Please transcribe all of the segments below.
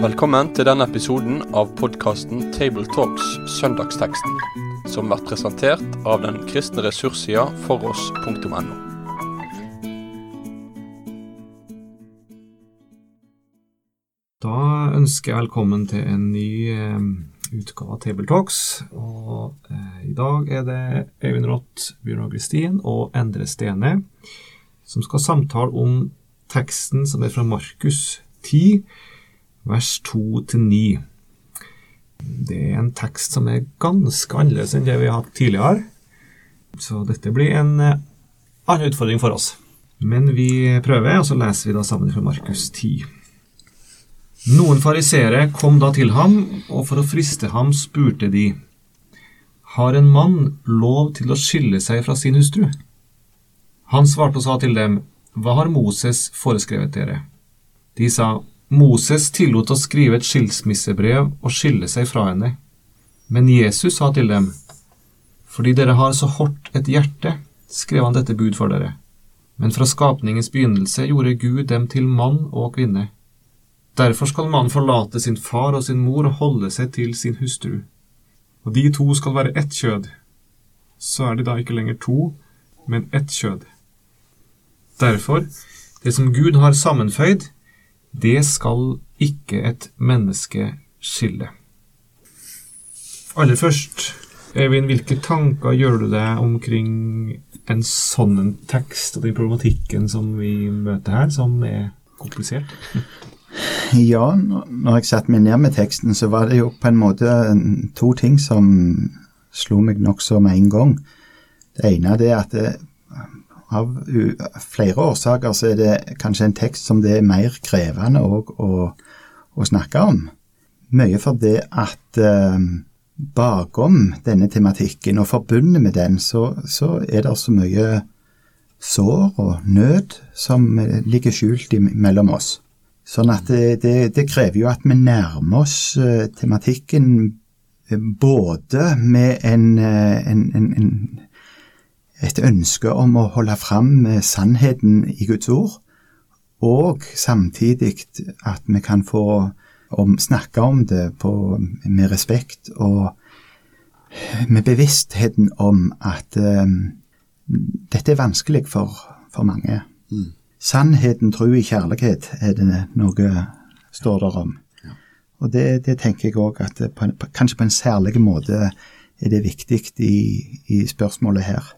Velkommen til denne episoden av podkasten Tabletalks Søndagsteksten, som blir presentert av den kristne ressurssida foross.no. Da ønsker jeg velkommen til en ny eh, utgave av Tabletalks. Og eh, i dag er det Øyvind Rott, Bjørn Augustin og Endre Stene som skal samtale om teksten som er fra Markus 10, vers 2-9. Det er en tekst som er ganske annerledes enn det vi har hatt tidligere. Så dette blir en eh, annen utfordring for oss. Men vi prøver, og så leser vi da sammen fra Markus 10. Noen fariseere kom da til ham, og for å friste ham spurte de, Har en mann lov til å skille seg fra sin hustru? Han svarte og sa til dem, Hva har Moses foreskrevet dere? De sa, Moses tillot å skrive et skilsmissebrev og skille seg fra henne. Men Jesus sa til dem, Fordi dere har så hardt et hjerte, skrev han dette bud for dere. Men fra skapningens begynnelse gjorde Gud dem til mann og kvinne. Derfor skal mannen forlate sin far og sin mor og holde seg til sin hustru. Og de to skal være ett kjød. Så er de da ikke lenger to, men ett kjød. Derfor, det som Gud har sammenføyd, det skal ikke et menneske skille. Aller først, Eivind, hvilke tanker gjør du deg omkring en sånn tekst og den problematikken som vi møter her, som er komplisert? Ja, når jeg satte meg ned med teksten, så var det jo på en måte to ting som slo meg nokså med en gang. Det ene er at det, av flere årsaker så er det kanskje en tekst som det er mer krevende å, å, snakke om. Mye fordi at eh, bakom denne tematikken og forbundet med den, så, så er det så mye sår og nød som ligger skjult mellom oss. Sånn at det, det, det, krever jo at vi nærmer oss uh, tematikken eh, både med en, en, en, en, et ønske om å holde fram sannheten i Guds ord, og samtidig at vi kan få om, snakke om det på, med respekt og med bevisstheten om at um, dette er vanskelig for, for mange. Mm. Sannheten, tro i kjærlighet er det noe står der om. Ja. Og det, det, tenker jeg òg at på en, kanskje på en særlig måte er det viktig i, i spørsmålet her.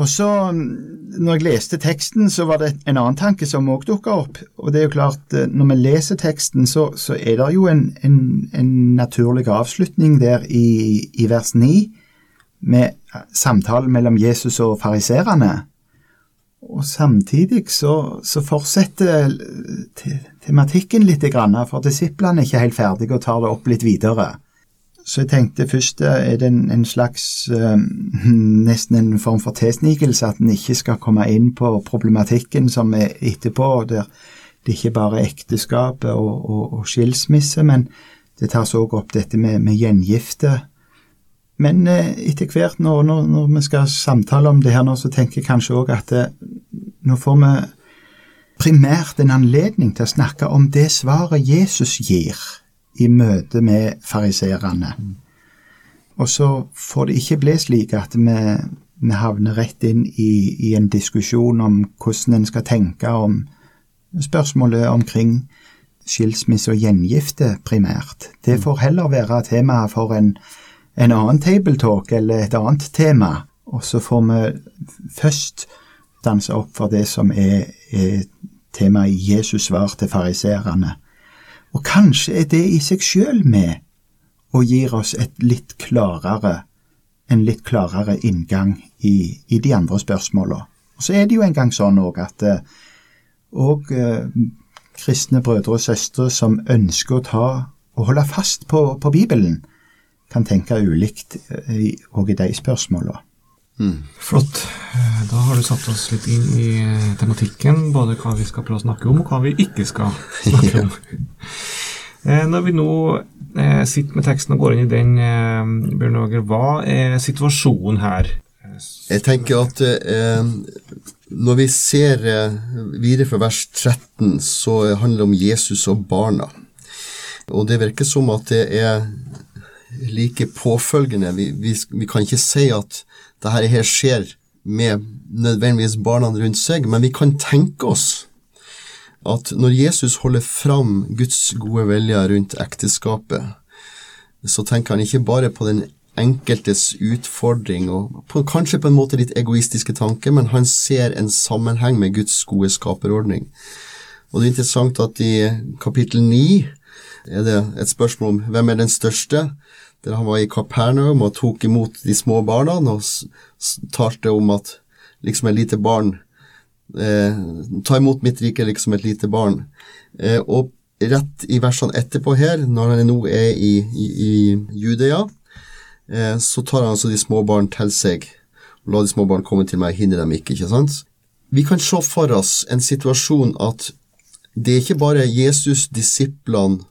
Og så, når jeg leste teksten, så var det en annen tanke som òg dukka opp. Og det er jo klart, når vi leser teksten, så, så er det jo en, en, en naturlig avslutning der i, i vers 9, med samtalen mellom Jesus og fariserene. Og samtidig så, så fortsetter tematikken litt, for disiplene er ikke helt ferdige og tar det opp litt videre. Så jeg tenkte først eh, er det en, en slags uh, Nesten en form for tilsnikelse, at en ikke skal komme inn på problematikken som er etterpå, der det ikke bare er ekteskapet og, og, og skilsmisse, men det tas òg opp dette med, med gjengifte. Men eh, etter hvert, når, når, når, vi skal samtale om det her nå, så tenker jeg kanskje òg at det, nå får vi primært en anledning til å snakke om det svaret Jesus gir i møte med fariserene. Og så får det ikke bli slik at vi, vi havner rett inn i, i, en diskusjon om hvordan en skal tenke om spørsmålet omkring skilsmisse og gjengifte primært. Det får heller være temaet for en en annen tabletalk eller et annet tema, og så får vi først danse opp for det som er, er temaet i Jesus svar til fariserene. Og kanskje er det i seg sjøl med og gir oss et litt klarere, en litt klarere inngang i, i de andre spørsmåla. Så er det jo engang sånn òg at òg uh, kristne brødre og søstre som ønsker å ta og holde fast på, på Bibelen, kan tenke ulikt òg eh, i de spørsmåla. Mm. Flott. Eh, da har du satt oss litt inn i eh, tematikken, både hva vi skal prøve å snakke om, og hva vi ikke skal snakke om. Når vi nå sitter med teksten og går inn i den, Bjørn Åger, hva er situasjonen her? Jeg tenker at eh, Når vi ser eh, videre fra vers 13, så handler det om Jesus og barna. Og det virker som at det er like påfølgende. Vi, vi, vi kan ikke si at dette her skjer med nødvendigvis barna rundt seg, men vi kan tenke oss at når Jesus holder fram Guds gode vilje rundt ekteskapet, så tenker han ikke bare på den enkeltes utfordring, og på, kanskje på en måte litt egoistiske tanker, men han ser en sammenheng med Guds gode skaperordning. Og det er interessant at i kapittel 9 er det et spørsmål om hvem er den største, der han var i Kapernaum og tok imot de små barna og talte om at liksom et lite barn eh, Ta imot mitt rike liksom et lite barn. Eh, og rett i versene etterpå her, når han nå er i, i, i Judea, eh, så tar han altså de små barn til seg. og La de små barn komme til meg, hindre dem ikke. ikke sant? Vi kan se for oss en situasjon at det er ikke bare Jesus, disiplene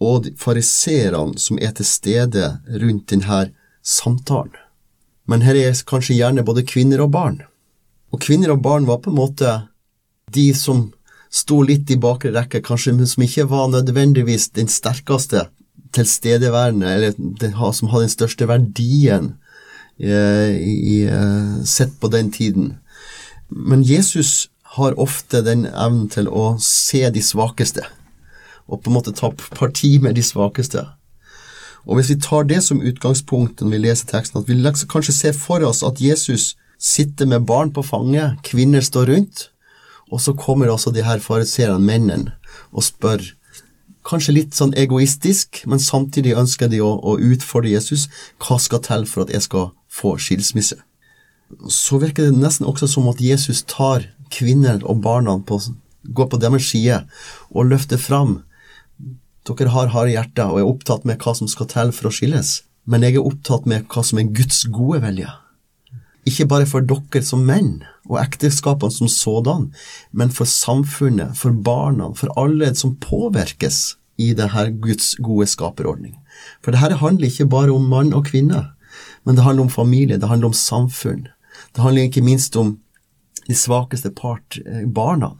og fariseerne som er til stede rundt denne samtalen. Men her er kanskje gjerne både kvinner og barn. Og kvinner og barn var på en måte de som sto litt i bakre rekke, kanskje som ikke var nødvendigvis den sterkeste tilstedeværende, eller som hadde den største verdien eh, i, eh, sett på den tiden. Men Jesus har ofte den evnen til å se de svakeste og på en måte ta parti med de svakeste. Og Hvis vi tar det som utgangspunkt når vi leser teksten, at vi kanskje ser for oss at Jesus sitter med barn på fanget, kvinner står rundt, og så kommer altså de her fariserene, mennene, og spør, kanskje litt sånn egoistisk, men samtidig ønsker de å, å utfordre Jesus, hva skal til for at jeg skal få skilsmisse? Så virker det nesten også som at Jesus tar kvinner og barna på, går på deres side og løfter fram dere har harde hjerter og er opptatt med hva som skal til for å skilles, men jeg er opptatt med hva som er Guds gode vilje. Ikke bare for dere som menn og ekteskapene som sådan, men for samfunnet, for barna, for alle som påvirkes i denne Guds gode skaperordning. For dette handler ikke bare om mann og kvinne, men det handler om familie, det handler om samfunn. Det handler ikke minst om de svakeste part, eh, barna.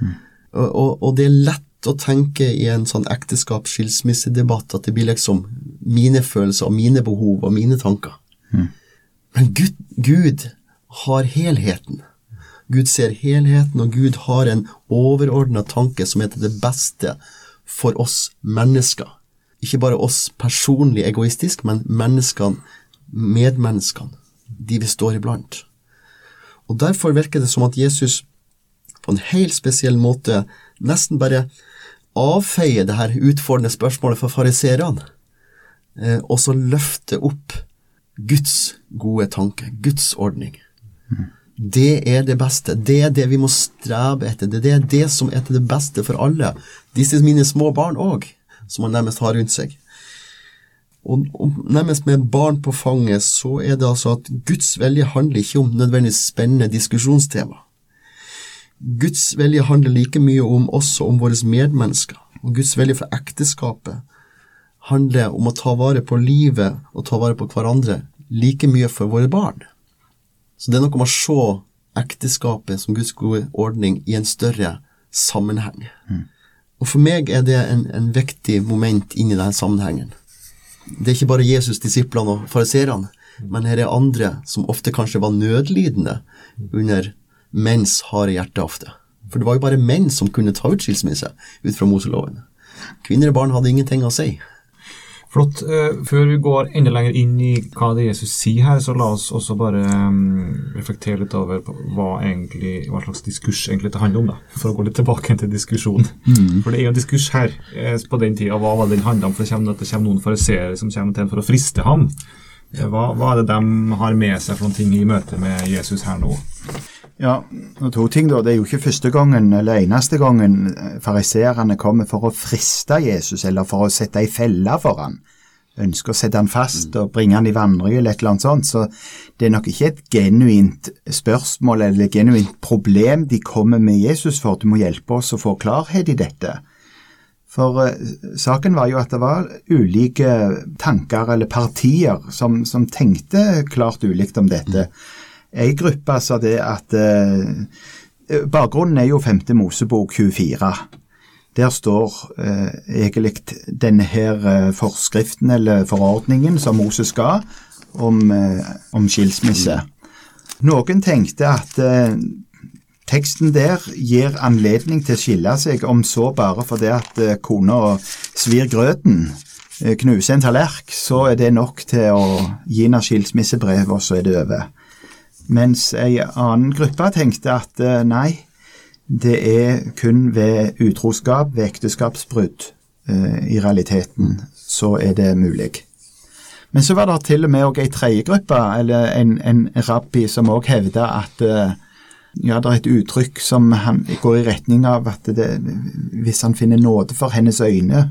Mm. Og, og, og, det er lett å tenke i en sånn ekteskapsskilsmissedebatt at det blir liksom mine følelser og mine behov og mine tanker. Mm. Men Gud, Gud har helheten. Gud ser helheten, og Gud har en overordna tanke som heter det beste for oss mennesker. Ikke bare oss personlig egoistisk, men menneskene, medmenneskene, de vi står iblant. Og Derfor virker det som at Jesus på en helt spesiell måte nesten bare avfeier det her utfordrende spørsmålet for fariseerne, eh, og så løfter opp Guds gode tanke, Guds ordning. Det er det beste. Det er det vi må strebe etter. Det er det som er til det beste for alle. Disse mine små barn òg, som han nærmest har rundt seg. Og, nærmest med barn på fanget, så er det altså at Guds vilje handler ikke om nødvendigvis spennende diskusjonstema. Guds vilje handler like mye om oss og om våre medmennesker. Og Guds vilje for ekteskapet handler om å ta vare på livet og ta vare på hverandre like mye for våre barn. Så det er noe med å se ekteskapet som Guds gode ordning i en større sammenheng. Mm. Og for meg er det en, en viktig moment inni denne sammenhengen. Det er ikke bare Jesus, disiplene og fariserene, men her er andre som ofte kanskje var nødlidende under menns harde hjerte ofte. For det var jo bare menn som kunne ta ut skilsmisse ut fra Moseloven. Kvinner og barn hadde ingenting å si. Flott. Uh, før vi går enda lenger inn i hva det Jesus sier her, så la oss også bare um, reflektere litt over hva, egentlig, hva slags diskurs egentlig det handler om. da, For å gå litt tilbake til diskusjonen. Mm. For det er jo en diskurs her eh, på den tida. Hva var det den handla om? For det kommer, det kommer noen fariseere som kommer til for å friste ham. Hva, hva er det de har med seg for noen ting i møte med Jesus her nå? Ja, og to ting da. Det er jo ikke første gangen eller eneste gangen eh, fariseerne kommer for å friste Jesus, eller for å sette ei felle for han. Ønsker å sette han fast og bringe han i vandring eller et eller annet sånt. Så det er nok ikke et genuint spørsmål eller et genuint problem de kommer med Jesus for. Du må hjelpe oss å få klarhet i dette. For uh, saken var jo at det var ulike tanker eller partier som, som tenkte klart ulikt om dette. Mm. Ei gruppe sa det at eh, Bakgrunnen er jo 5. Mosebok 24. Der står eh, egentlig denne her eh, forskriften eller forordningen som Moses ga om, eh, om skilsmisse. Noen tenkte at eh, teksten der gir anledning til å skille seg, om så bare fordi at eh, kona svir grøten, knuser en tallerk, så er det nok til å gi henne skilsmissebrev, og så er det over. Mens ei annen gruppe tenkte at eh, nei, det er kun ved utroskap, ved ekteskapsbrudd, eh, i realiteten, så er det mulig. Men så var det til og med òg ei tredje gruppe, eller en, en rabbi, som òg hevda at eh, ja, det er et uttrykk som går i retning av at det, hvis han finner nåde for hennes øyne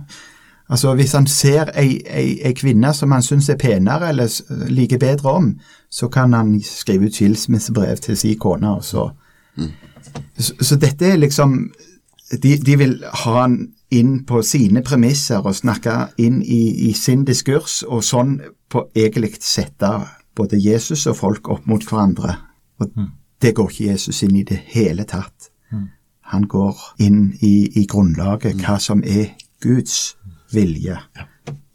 Altså Hvis han ser ei, ei, ei kvinne som han syns er penere eller liker bedre om, så kan han skrive ut skilsmissebrev til si kone. og Så. Så, så dette er liksom de, de vil ha han inn på sine premisser og snakke inn i, i sin diskurs, og sånn på egentlig sette både Jesus og folk opp mot hverandre. Og det går ikke Jesus inn i det hele tatt. Han går inn i, i grunnlaget, hva som er Guds vilje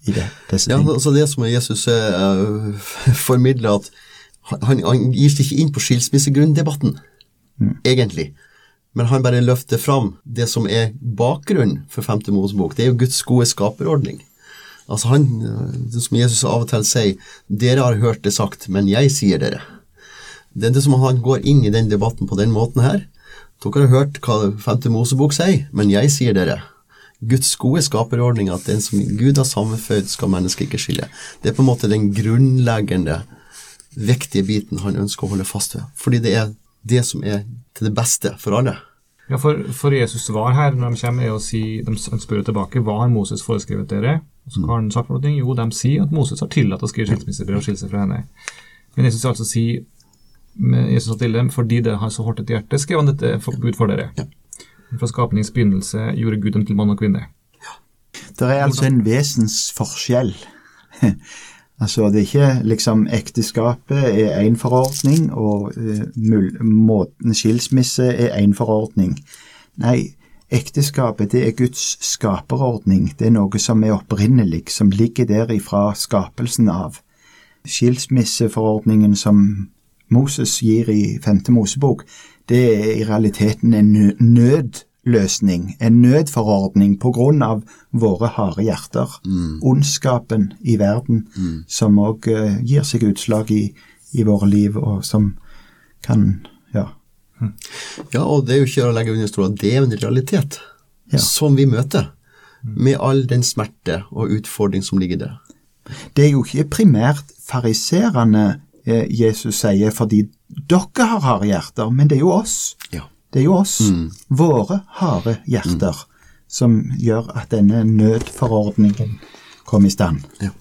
i det, disse Ja, altså det som Jesus uh, formidler, at han, han gir seg ikke inn på skilsmissegrunn-debatten, egentlig. Men han bare løfter fram det som er bakgrunnen for 5. Mosebok. Det er jo Guds gode skaperordning. Altså han, eh, som Jesus av og til sier, dere har hørt det sagt, men jeg sier dere. Det er det som han går inn i den debatten på den måten her. Dere har hørt hva 5. Mosebok sier, men jeg sier dere. Guds gode skaperordning, at den som Gud har sammenføyd, skal mennesket ikke skille. Det er på en måte den grunnleggende, viktige biten han ønsker å holde fast ved. Fordi det er det som er til det beste for alle. Ja, for, for Jesus svar her når de kommer, er å si De spør tilbake hva har Moses foreskrevet dere. Og så har han sagt noe. Jo, de sier at Moses har tillatt å skrive skilsmissebrev og skille seg fra henne. Men Jesus altså sier men Jesus sa til dem, fordi det har så hardt et hjerte, skrev han dette for Gud for dere. Ja. Fra skapningens begynnelse gjorde Gud dem til mann og kvinne. Det er altså en vesensforskjell. altså, det er ikke liksom Ekteskapet er én forordning, og eh, måten skilsmisse er én forordning. Nei, ekteskapet det er Guds skaperordning. Det er noe som er opprinnelig, som ligger der ifra skapelsen av. Skilsmisseforordningen som Moses gir i femte Mosebok, det er i realiteten en nødløsning, en nødforordning på grunn av våre harde hjerter. Ondskapen i verden, som òg gir seg utslag i, i våre liv, og som kan ja, Ja, og det er jo ikke å legge under stol at det er en realitet Ja. som vi møter, med all den smerte og utfordring som ligger der. Det er jo ikke primært fariserene eh, Jesus sier fordi dere har harde hjerter, men det er jo oss. Ja. Det er jo oss, våre harde hjerter, som gjør at denne nødforordningen kom i stand. Ja.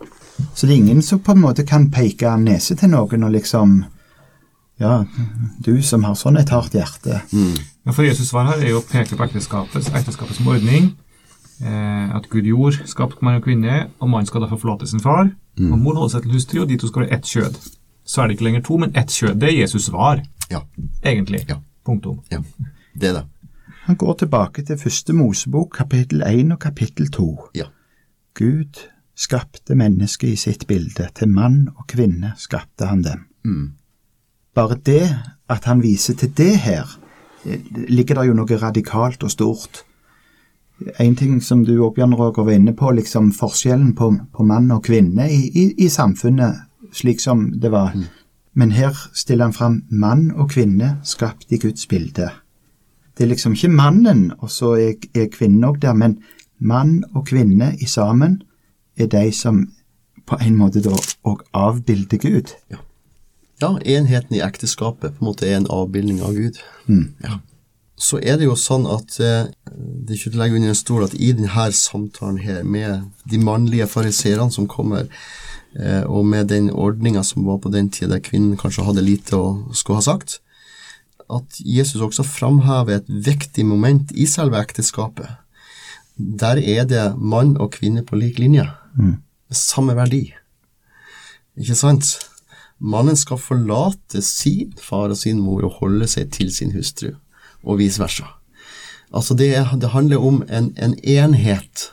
Så det er ingen som på en måte kan peke nese til noen og liksom Ja, du som har sånn et hardt hjerte. Men for Jesus svar her er jo å peke på ekteskapet, ekteskapet som ordning. Eh, at Gud gjorde skapt mann og kvinne, og mannen skal derfor forlate sin far. Og mor holder seg til hustru, og de to skal være ett kjød. Så er det ikke lenger to, men ett kjød. Det Jesus var, Ja. egentlig. Ja. Punktum. ja. Det er det. Han går tilbake til første Mosebok, kapittel 1 og kapittel 2. Ja. Gud skapte mennesket i sitt bilde, til mann og kvinne skapte han dem. Bare det at han viser til det her, eh, ligger det jo noe radikalt og stort. En ting som du Bjørn Roger, var inne på, liksom forskjellen på, på mann og kvinne i, i, i samfunnet slik som det var. Men her stiller han fram mann og kvinne skapt i Guds bilde. Det er liksom ikke mannen, og så er, er kvinnen òg der, men mann og kvinne i sammen er de som på en måte da òg avbilder Gud. Ja, enheten i ekteskapet på en måte er en avbildning av Gud. Ja. Så er det jo sånn at eh, det er ikke til å legge under en stol at i denne samtalen her med de mannlige fariserene som kommer, eh, og med den ordninga som var på den tida der kvinnen kanskje hadde lite å skulle ha sagt, at Jesus også framhever et viktig moment i selve ekteskapet. Der er det mann og kvinne på lik linje. Med samme verdi. Ikke sant? mannen skal forlate sin far og sin mor og holde seg til sin hustru, og vice versa. Altså det, det handler om en, en, enhet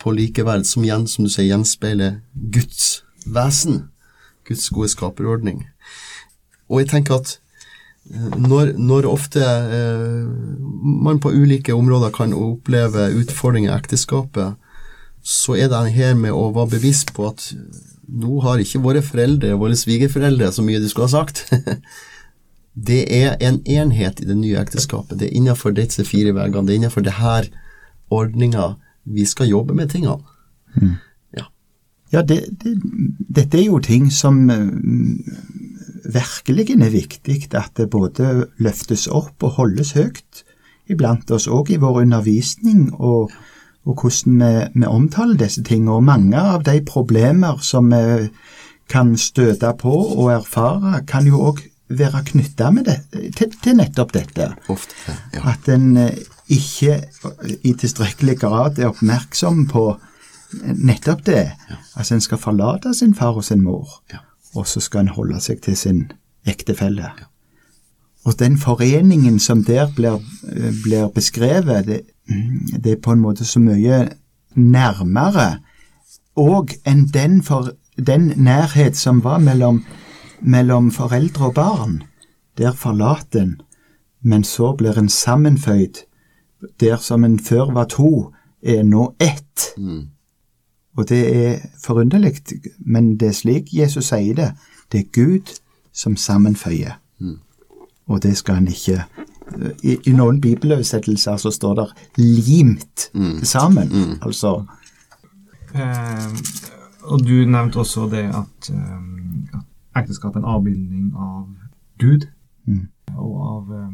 på likeverd som, igjen, som du sier, gjenspeiler Guds vesen. Guds gode skaperordning. Og jeg tenker at eh, når, når ofte eh, man på ulike områder kan oppleve utfordringer i ekteskapet, så er det her med å være bevisst på at nå har ikke våre foreldre, våre svigerforeldre, så mye de skulle ha sagt. det er en enhet i det nye ekteskapet. Det er innenfor disse fire veggene. Det er innenfor denne ordninga vi skal jobbe med tingene. Mm. Ja, ja det, det, dette er jo ting som uh, virkelig er viktig at det både løftes opp og holdes høyt iblant oss, òg i vår undervisning og, og hvordan vi, vi, omtaler disse tingene. Og mange av de problemer som vi kan støte på og erfare, kan jo òg være knytta til, til, nettopp dette. Ofte, ja. At en uh, ikke i tilstrekkelig grad er oppmerksom på nettopp det. Ja. Altså en skal forlate sin far og sin mor, ja. og så skal en holde seg til sin ektefelle. Ja. Og den foreningen som der blir, blir beskrevet, det, det, er på en måte så mye nærmere og enn den, for, den nærhet som var mellom, mellom foreldre og barn. Der forlater en, men så blir en sammenføyd der som en før var to, er nå ett. Mm. Og det er forunderlig, men det er slik Jesus sier det. Det er Gud som sammenføyer. Mm. Og det skal han ikke I, i noen bibeloversettelser så står det 'limt mm. sammen'. Mm. Altså eh, Og du nevnte også det at, eh, at ekteskap en avbildning av Gud mm. og av eh,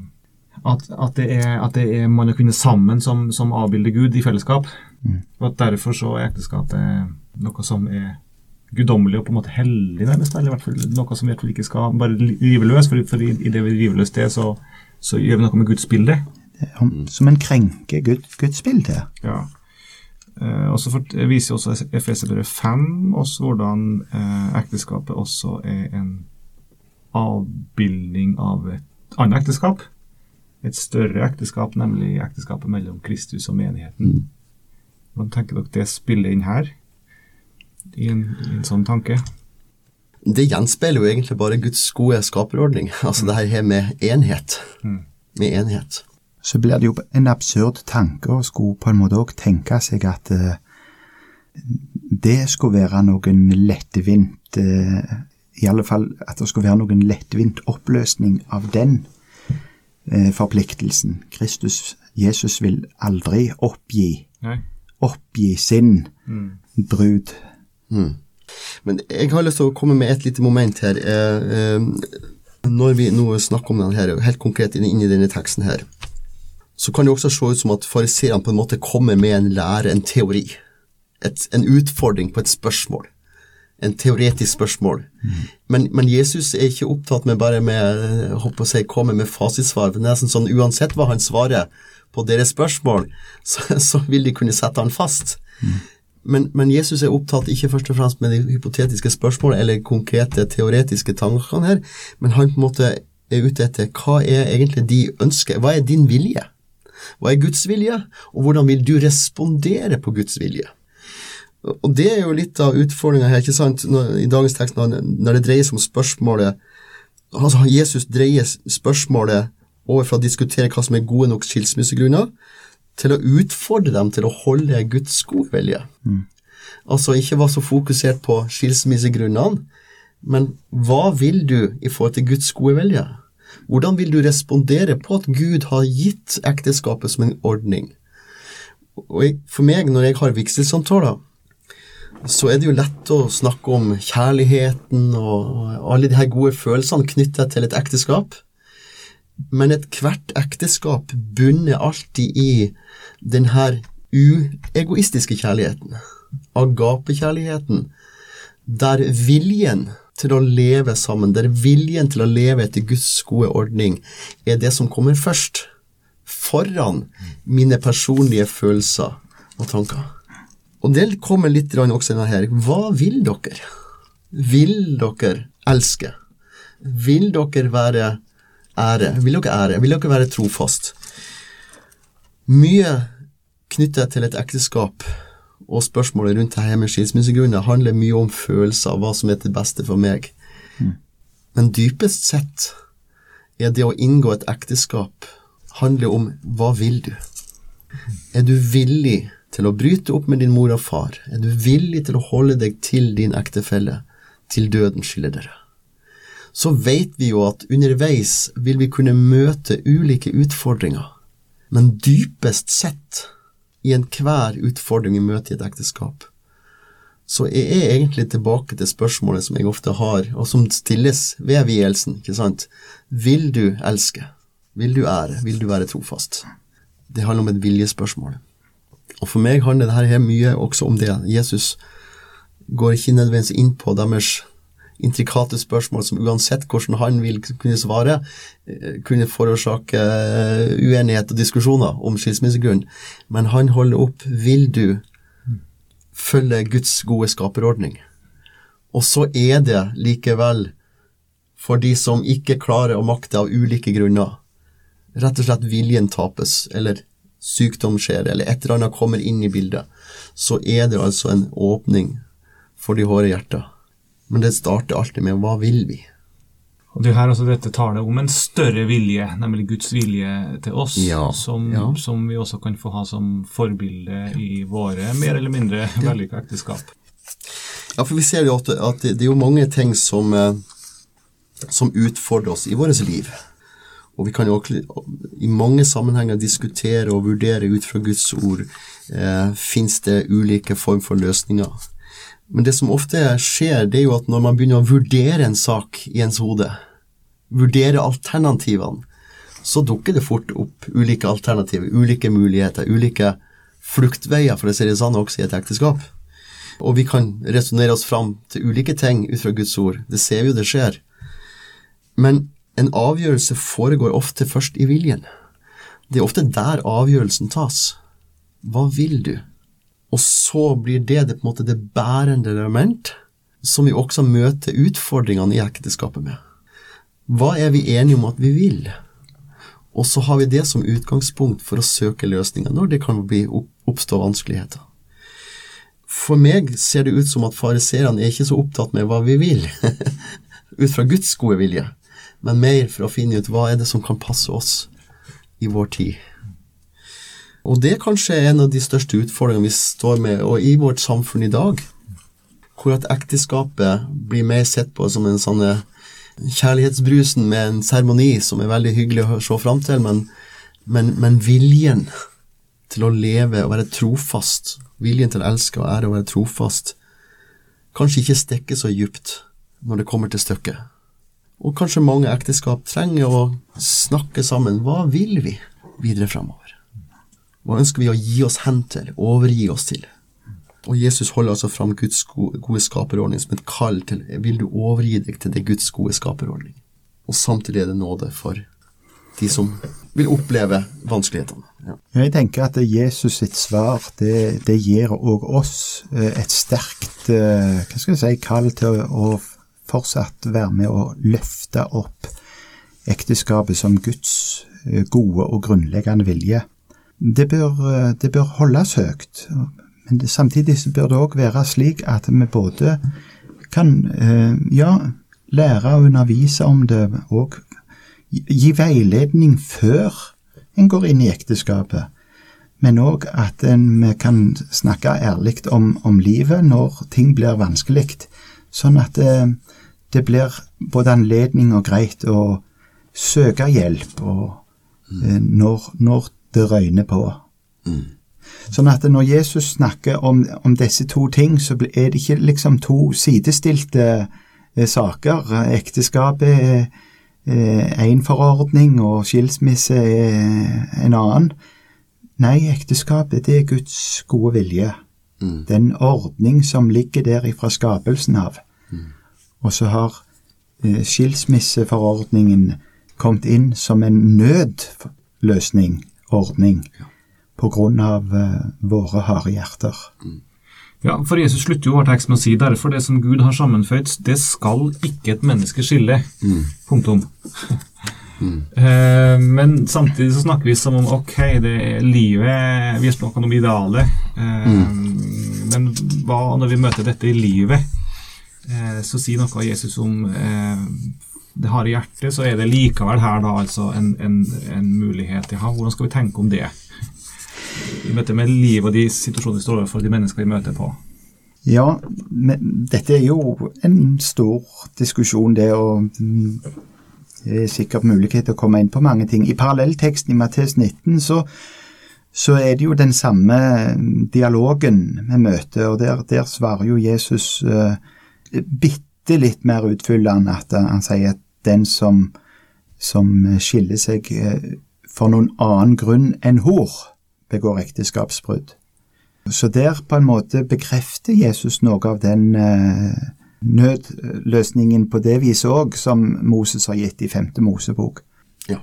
at, at, det er, at, det er, mann og kvinne sammen som, som avbilder Gud i fellesskap. Mm. Og at derfor så er ekteskapet noe som er guddommelig og på en måte hellig, nærmest. Eller i hvert fall noe som vi ikke skal bare rive løs, for, for i, i, det vi river løs det, så, så, gjør vi noe med Guds bilde. Som en krenker Gud, Guds bilde. Ja. Eh, og så viser også Efeserbrevet 5 oss hvordan eh, ekteskapet også er en avbildning av et annet ekteskap et større ekteskap, nemlig ekteskapet mellom Kristus og menigheten. Mm. Hvordan tenker dere det spiller inn her, i en, i en sånn tanke? Det gjenspeiler jo egentlig bare Guds gode skaperordning. Altså det her med enhet. Mm. Med enhet. Så blir det jo en absurd tanke å skulle på en måte òg tenke seg at uh, det skulle være noen lettvint uh, I alle fall at det skulle være noen lettvint oppløsning av den eh, forpliktelsen. Kristus, Jesus, vil aldri oppgi, Nei. oppgi sin mm. brud. Mm. Men jeg har lyst til å komme med et lite moment her. Eh, eh, når vi nå snakker om denne, her, helt konkret inn, inn i denne teksten her, så kan det også se ut som at fariseerne på en måte kommer med en lære, en teori. Et, en utfordring på et spørsmål en teoretisk spørsmål. Mm. Men, men, Jesus er ikke opptatt med bare med å si, komme med fasitsvar. for nesten sånn Uansett hva han svarer på deres spørsmål, så, så vil de kunne sette han fast. Mm. Men, men, Jesus er opptatt ikke først og fremst med de hypotetiske spørsmålene eller konkrete teoretiske tankene her, men han på en måte er ute etter hva er egentlig de ønsker, hva er din vilje? Hva er Guds vilje, og hvordan vil du respondere på Guds vilje? Og det er jo litt av utfordringa her, ikke sant, når, i dagens tekst, når, når, det dreier seg om spørsmålet altså Jesus dreier spørsmålet over fra å diskutere hva som er gode nok skilsmissegrunner, til å utfordre dem til å holde Guds gode vilje. Mm. Altså ikke være så fokusert på skilsmissegrunnene, men hva vil du i forhold til Guds gode vilje? Hvordan vil du respondere på at Gud har gitt ekteskapet som en ordning? Og for meg, når jeg har vigselsamtaler, så er det jo lett å snakke om kjærligheten og alle de her gode følelsene knyttet til et ekteskap. Men ethvert ekteskap bunner alltid i den her uegoistiske kjærligheten, agapekjærligheten, der viljen til å leve sammen, der viljen til å leve etter Guds gode ordning er det som kommer først, foran mine personlige følelser og tanker. Og det kommer litt også inn her. Hva vil dere? Vil dere elske? Vil dere være ære? Vil dere ære? Vil dere være trofast? Mye knyttet til et ekteskap og spørsmålet rundt dette med skilsmissegrunner handler mye om følelser av hva som er til beste for meg. Men dypest sett er det å inngå et ekteskap handler om hva vil du? Er du villig til å bryte opp med din mor og far? Er du villig til å holde deg til din ektefelle til døden skiller dere? Så vet vi jo at underveis vil vi kunne møte ulike utfordringer, men dypest sett, i enhver utfordring vi møter i et ekteskap, så jeg er egentlig tilbake til spørsmålet som jeg ofte har, og som stilles ved vielsen, ikke sant? Vil du elske? Vil du ære? Vil du være trofast? Det handler om et viljespørsmål. Og for meg handler dette her mye også om det. Jesus går ikke nødvendigvis inn på deres intrikate spørsmål som uansett hvordan han vil kunne svare, eh, kunne forårsake eh, uenighet og diskusjoner om skilsmissegrunn. Men han holder opp vil du følge Guds gode skaperordning. Og så er det likevel for de som ikke klarer å makte av ulike grunner, rett og slett viljen tapes, eller sykdom skjer, eller et eller annet kommer inn i bildet, så er det altså en åpning for de hårde hjerter. Men det starter alltid med hva vil vi? Og det er her altså dette taler om en større vilje, nemlig Guds vilje til oss, Ja, som, ja. som vi også kan få ha som forbilde i våre mer eller mindre vellykka ekteskap. Ja, for vi ser jo at, at det er jo mange ting som, eh, som utfordrer oss i vårt liv. Og vi kan jo også i mange sammenhenger diskutere og vurdere ut fra Guds ord eh, fins det ulike form for løsninger. Men det som ofte skjer, det er jo at når man begynner å vurdere en sak i ens hode, vurdere alternativene, så dukker det fort opp ulike alternativer, ulike muligheter, ulike fluktveier, for å si det sånn, også i et ekteskap. Og vi kan resonnere oss fram til ulike ting ut fra Guds ord. Det ser vi jo det skjer. Men en avgjørelse foregår ofte først i viljen. Det er ofte der avgjørelsen tas. Hva vil du? Og så blir det, det på en måte det bærende element som vi også møter utfordringene i ekteskapet med. Hva er vi enige om at vi vil? Og så har vi det som utgangspunkt for å søke løsninger når det kan oppstå vanskeligheter. For meg ser det ut som at fariseerne er ikke så opptatt med hva vi vil, ut fra Guds gode vilje, men mer for å finne ut hva er det som kan passe oss i vår tid. Og det er kanskje en av de største utfordringene vi står med og i vårt samfunn i dag, hvor at ekteskapet blir mer sett på som en sånn eh, kjærlighetsbrusen med en seremoni som er veldig hyggelig å se fram til, men, men, men viljen til å leve og være trofast, viljen til å elske og ære og være trofast, kanskje ikke stikker så djupt når det kommer til stykket. Og kanskje mange ekteskap trenger å snakke sammen. Hva vil vi videre fremover? Hva ønsker vi å gi oss hen til, overgi oss til? Og Jesus holder altså fram Guds gode skaperordning som et kall til vil du overgi deg til det Guds gode skaperordning. Og samtidig er det nåde for de som vil oppleve vanskelighetene. Ja. Jeg tenker at Jesus sitt svar, det, det gir òg oss eh, et sterkt eh, hva skal si, kall til å fortsatt være med å løfte opp ekteskapet som Guds eh, gode og grunnleggende vilje. Det bør, eh, det bør holdes høyt, men det, samtidig bør det òg være slik at vi både kan eh, ja, lære og undervise om det, og gi veiledning før en går inn i ekteskapet, men òg at vi kan snakke ærlig om, om livet når ting blir vanskelig, sånn at det, det blir både anledning og greit å søke hjelp og, mm. når, når det røyner på. Sånn at når Jesus snakker om, om disse to ting, så er det ikke liksom to sidestilte eh, saker. Ekteskapet er én forordning, og skilsmisse er en annen. Nei, ekteskapet det er Guds gode vilje. Den ordning som ligger der ifra skapelsen av. Og så har eh, skilsmisseforordningen kommet inn som en nødløsning, ordning, på grunn av eh, våre harde hjerter. Ja, for Jesus slutter jo vår tekst med å si derfor det som Gud har sammenføyd, det skal ikke et menneske skille. Punktum. Eh, men samtidig så snakker vi som om ok, det er livet Vi har snakket om idealet. Eh, Men hva når vi møter dette i livet? Eh, så sier noe av Jesus om eh, det harde hjertet, så er det likevel her da altså en, en, en mulighet. Ja, hvordan skal vi tenke om det? I møte med livet og de situasjonene vi står overfor, de mennesker vi møter på. Ja, men dette er jo en stor diskusjon, det, og mm, det er sikkert mulighet til å komme inn på mange ting. I parallellteksten i Mattes 19 så, så er det jo den samme dialogen vi møter, og der, der svarer jo Jesus uh, bitte litt mer utfyllende at han sier at den som, som skiller seg uh, for noen annen grunn enn hor, begår ekteskapsbrudd. Så der på en måte bekrefter Jesus noe av den eh, nødløsningen på det viset òg, som Moses har gitt i femte Mosebok. Ja,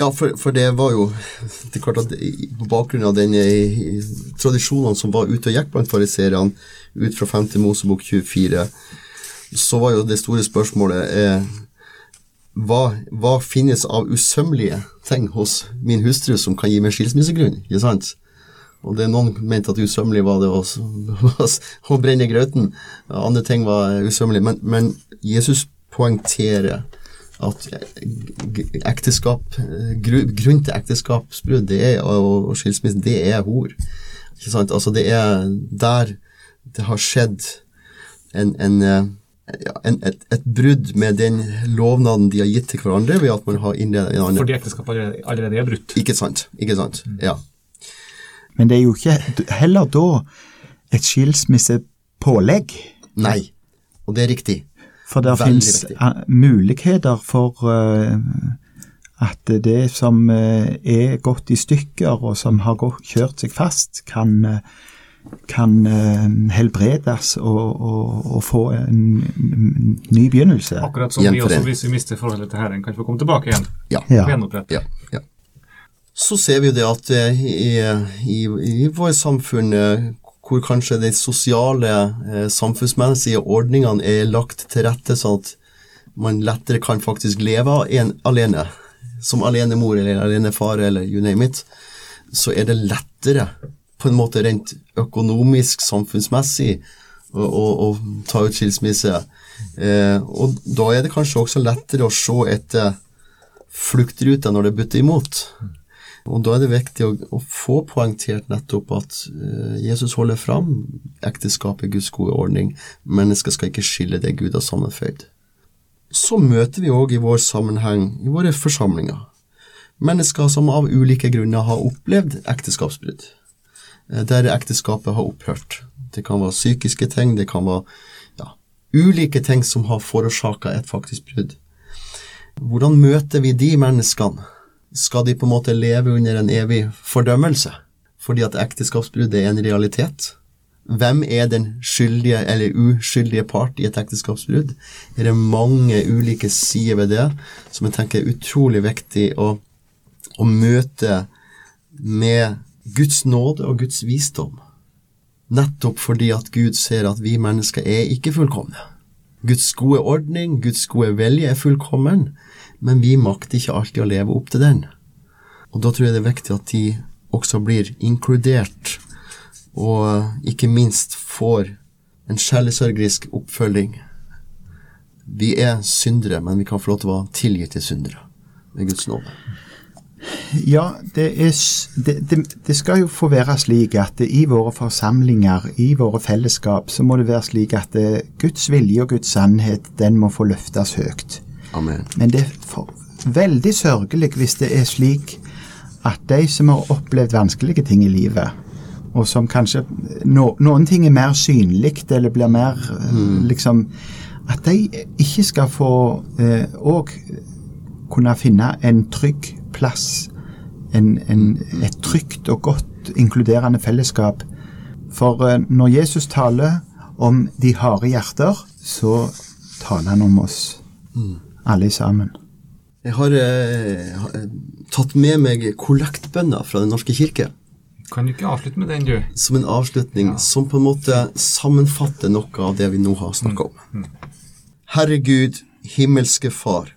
ja for, for, det var jo det er klart at På bakgrunn av den tradisjonen tradisjonene som var ute og gikk blant fariseerne ut fra femte Mosebok 24, så var jo det store spørsmålet eh, hva, hva, finnes av usømmelige ting hos min hustru som kan gi meg skilsmissegrunn? ikke sant? Og det Noen mente at usømmelig var det å, å brenne grøten. Andre ting var usømmelig. Men, men, Jesus poengterer at ekteskap, grunn til ekteskapsbrudd og, skilsmisse, det er hor. Ikke sant? Altså det er der det har skjedd en, en, en et, et, brudd med den lovnaden de har gitt til hverandre ved at man har innledet en annen Fordi ekteskapet allerede er brutt. Ikke sant. Ikke sant. Ja. Men det er jo ikke heller da et skilsmissepålegg. Nei, og det er riktig. For det fins muligheter for uh, at det som uh, er gått i stykker, og som har gått, kjørt seg fast, kan, uh, kan helbredes og, og, og, få en, en ny begynnelse. Akkurat som vi også, hvis vi mister forholdet til Herren, kan få komme tilbake igjen. Ja. ja. ja så ser vi jo det at eh, i, i, i vårt samfunn eh, hvor kanskje de sosiale, eh, samfunnsmessige ordningene er lagt til rette sånn at man lettere kan faktisk leve en, alene, som alenemor eller alenefar eller you name it, så er det lettere på en måte rent økonomisk, samfunnsmessig, å, ta ut skilsmisse. Eh, og da er det kanskje også lettere å se etter fluktruter når det butter imot. Og Da er det viktig å, å få poengtert nettopp at eh, Jesus holder fram ekteskapet Guds gode ordning. Mennesker skal ikke skille det Gud har sammenføyd. Så møter vi òg i vår sammenheng, i våre forsamlinger, mennesker som av ulike grunner har opplevd ekteskapsbrudd, der ekteskapet har opphørt. Det kan være psykiske ting, det kan være ja, ulike ting som har forårsaka et faktisk brudd. Hvordan møter vi de menneskene? skal de på en måte leve under en evig fordømmelse fordi at ekteskapsbrudd er en realitet? Hvem er den skyldige eller uskyldige part i et ekteskapsbrudd? Er det mange ulike sider ved det som jeg tenker er utrolig viktig å, å møte med Guds nåde og Guds visdom? Nettopp fordi at Gud ser at vi mennesker er ikke fullkomne. Guds gode ordning, Guds gode vilje er fullkommen, men vi makter ikke alltid å leve opp til den. Og da tror jeg det er viktig at de også blir inkludert, og ikke minst får en sjelesørgerisk oppfølging. Vi er syndere, men vi kan få lov til å være tilgitt til syndere med Guds nåde. Ja, det, er, det, det, det, skal jo få være slik at i våre forsamlinger, i våre fellesskap, så må det være slik at Guds vilje og Guds sannhet, den må få løftes høyt. Amen. Men det er for, veldig sørgelig hvis det er slik at de som har opplevd vanskelige ting i livet, og som kanskje no, Noen ting er mer synlig eller blir mer mm. liksom At de ikke skal få òg eh, kunne finne en trygg plass, en, en, et trygt og godt inkluderende fellesskap. For eh, når Jesus taler om de harde hjerter, så taler han om oss. Mm alle sammen. Jeg har eh, tatt med meg kollektbønner fra Den norske kirke. Kan du ikke avslutte med den, du? som en avslutning som på en måte sammenfatter noe av det vi nå har snakka om. Herre Gud, himmelske Far.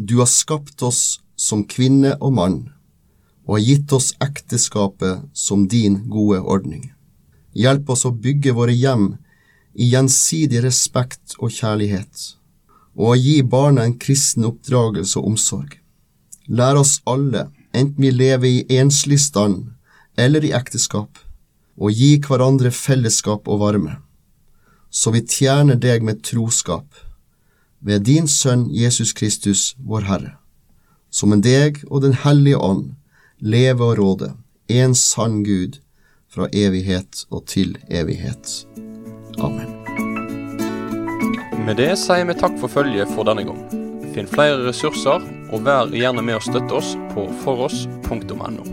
Du har skapt oss som kvinne og mann, og har gitt oss ekteskapet som din gode ordning. Hjelp oss å bygge våre hjem i gjensidig respekt og kjærlighet, og å gi barna en kristen oppdragelse og omsorg. Lær oss alle, enten vi lever i enslig stand eller i ekteskap, å gi hverandre fellesskap og varme, så vi tjener deg med troskap, ved din Sønn Jesus Kristus, vår Herre, som en deg og Den hellige ånd, leve og råde, en sann Gud, fra evighet og til evighet. Amen. Med det sier vi takk for følget for denne gang. Finn flere ressurser, og vær gjerne med å støtte oss på foross.no.